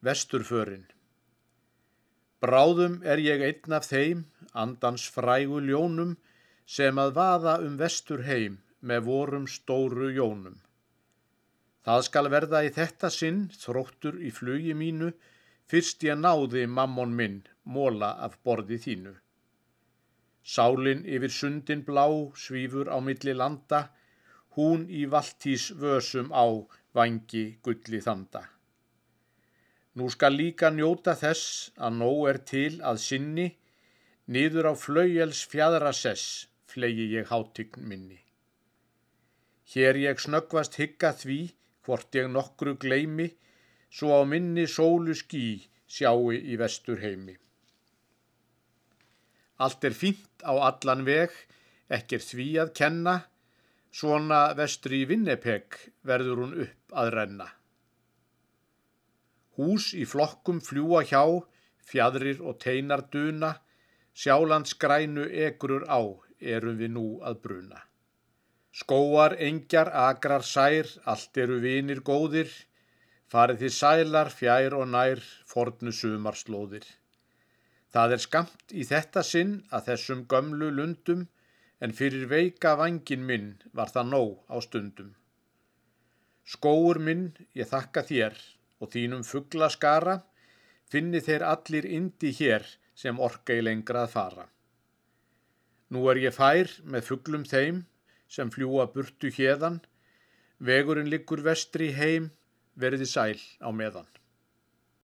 Vesturförin Bráðum er ég einn af þeim, andans frægu ljónum, sem að vaða um vestur heim með vorum stóru jónum. Það skal verða í þetta sinn, þróttur í flugi mínu, fyrst ég náði mammon minn, móla af borði þínu. Sálin yfir sundin blá svífur á milli landa, hún í valtís vösum á vangi gulli þanda. Nú skal líka njóta þess að nóg er til að sinni, niður á flauels fjadra sess flegi ég hátign minni. Hér ég snöggvast hygga því, hvort ég nokkru gleimi, svo á minni sólu ský sjáu í vestur heimi. Allt er fínt á allan veg, ekkir því að kenna, svona vestri í Vinnepeg verður hún upp að renna. Hús í flokkum fljúa hjá, fjadrir og teinar duna, sjálands grænu egrur á, erum við nú að bruna. Skóar, engjar, agrar, sær, allt eru vinir góðir, farið þið sælar, fjær og nær, fornu sumarslóðir. Það er skamt í þetta sinn að þessum gömlu lundum, en fyrir veika vangin minn var það nóg á stundum. Skóur minn, ég þakka þér, og þínum fugglaskara, finni þeir allir indi hér sem orka í lengra að fara. Nú er ég fær með fugglum þeim sem fljúa burtu hérdan, vegurinn liggur vestri heim, verði sæl á meðan.